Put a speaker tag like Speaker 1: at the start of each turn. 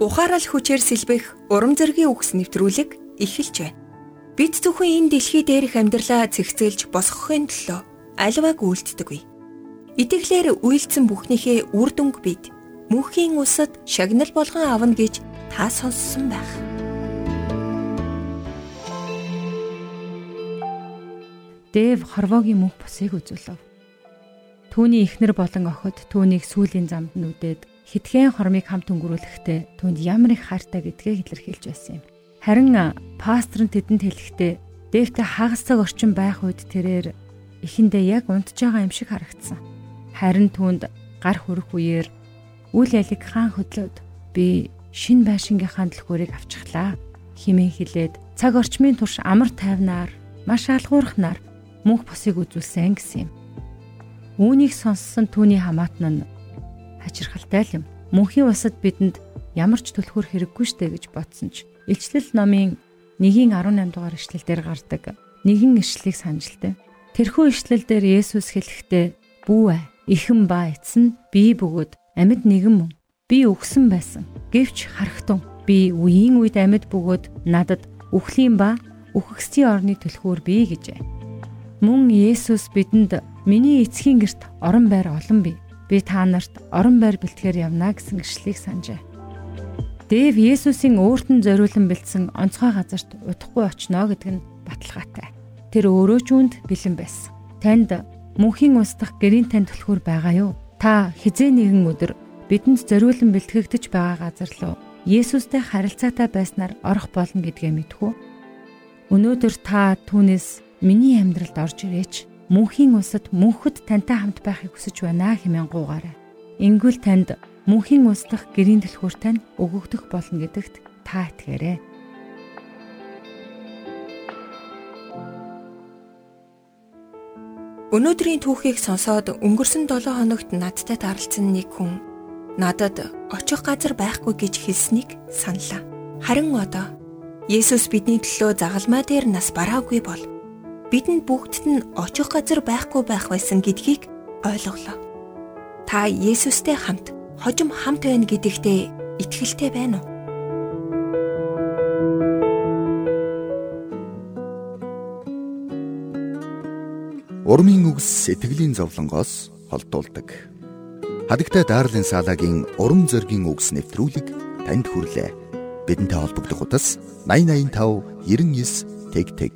Speaker 1: Ухаарал хүчээр сэлбэх урам зоригийн үгс нэвтрүүлэг эхэлж байна. Бид зөвхөн энэ дэлхий дээрх амьдралаа цэгцэлж босгохын төлөө альваг үйлддэггүй. Итгэлээр үйлцэн бүхнийхээ үр дүнг бид мөнхийн усад шагнал болгон авна гэж та сонссон байх.
Speaker 2: Дэв хорвоогийн мөнх бусыг үзүүлв. Түүний ихнэр болон охид түүнийг сүлийн замд нүдээд хитгэн хормыг хамт өнгөрүүлэхдээ түнд ямар их хайртай гэдгээ илэрхийлж байсан юм. Харин пастор нь тэдэнд хэлэхдээ Дэвтэй хагас цаг орчин байх үед тэрээр эхэндээ яг унтж байгаа юм шиг харагдсан. Харин түүнд гар хүрэх үеэр үл ялиг хаан хөдлөөд би шин байшингийнхаа дэлгүүрийг авчихлаа химээ хилээд цаг орчмын турш амар тайвнаар маш алгуурхнаар мөнх босыг үзүүлсэн гэсэн юм. Үүнийг сонссон түүний хамаатан нь хачирхалтай юм. Мөнхийн усад бидэнд ямар ч түлхүүр хэрэггүй штэ гэж бодсон ч илчлэл номын 1-ийн 18 дугаар ишлэл дээр гардаг нэгэн ишлэлийг санджiltaй. Тэрхүү ишлэл дээр Есүс хэлэхдээ "Бүү ээ, ихэн ба эцэн би бөгөөд амьд нэгэн мөн. Би өгсөн байсан. Гэвч харахтун би үеийн үед амьд бөгөөд надад үхлийн ба үхгсдийн орны түлхүүр бий гэжээ." Мөн Есүс бидэнд "Миний эцгийн герт орон байр олон бий би та нарт орон байр бэлтгэхээр явна гэсэн гэрчлэлийг санджээ. Дэв Есүсийн өөрт нь зориулан бэлдсэн онцгой газарт удахгүй очно гэдэг нь баталгаатай. Тэр өөрөө ч үүнд бэлэн байсан. Танд мөнхийн устдах гэрийн тань түлхүүр байгаа юу? Та хизээ нэгэн өдөр бидэнд зориулан бэлтгэгдэж байгаа газар руу Есүстэй харилцаатай байснаар орох болно гэдгээ мэдхүү. Өнөөдөр та түүнээс миний амьдралд орж ирээч мөнхийн усад мөнхөд тантай хамт байхыг хүсэж байна хэмээн гуугаарай. Ингүүл танд мөнхийн ус дахь гэрийн дэлхүүр тань өгөгдөх болно гэдэгт та итгээрэй.
Speaker 1: Өнөөдрийн түүхийг сонсоод өнгөрсөн 7 хоногт надтай тааралцсан нэг хүн надад очих газар байхгүй гэж хэлснийг саналаа. Харин одоо Есүс бидний төлөө загалмай дээр нас бараагүй бол бидэнд бүгдд нь очих газар байхгүй байх байсан гэдгийг ойлголоо. Та Есүстэй хамт хожим хамт байна гэдэгтээ итгэлтэй байна уу?
Speaker 3: Урмын үгс сэтгэлийн зовлонгоос холдуулдаг. Хадагтай Дарлин Салагийн урам зоригийн үгс нэвтрүүлэг танд хүрлээ. Бидэнтэй холбогдох утас 8085 99 тэг тэг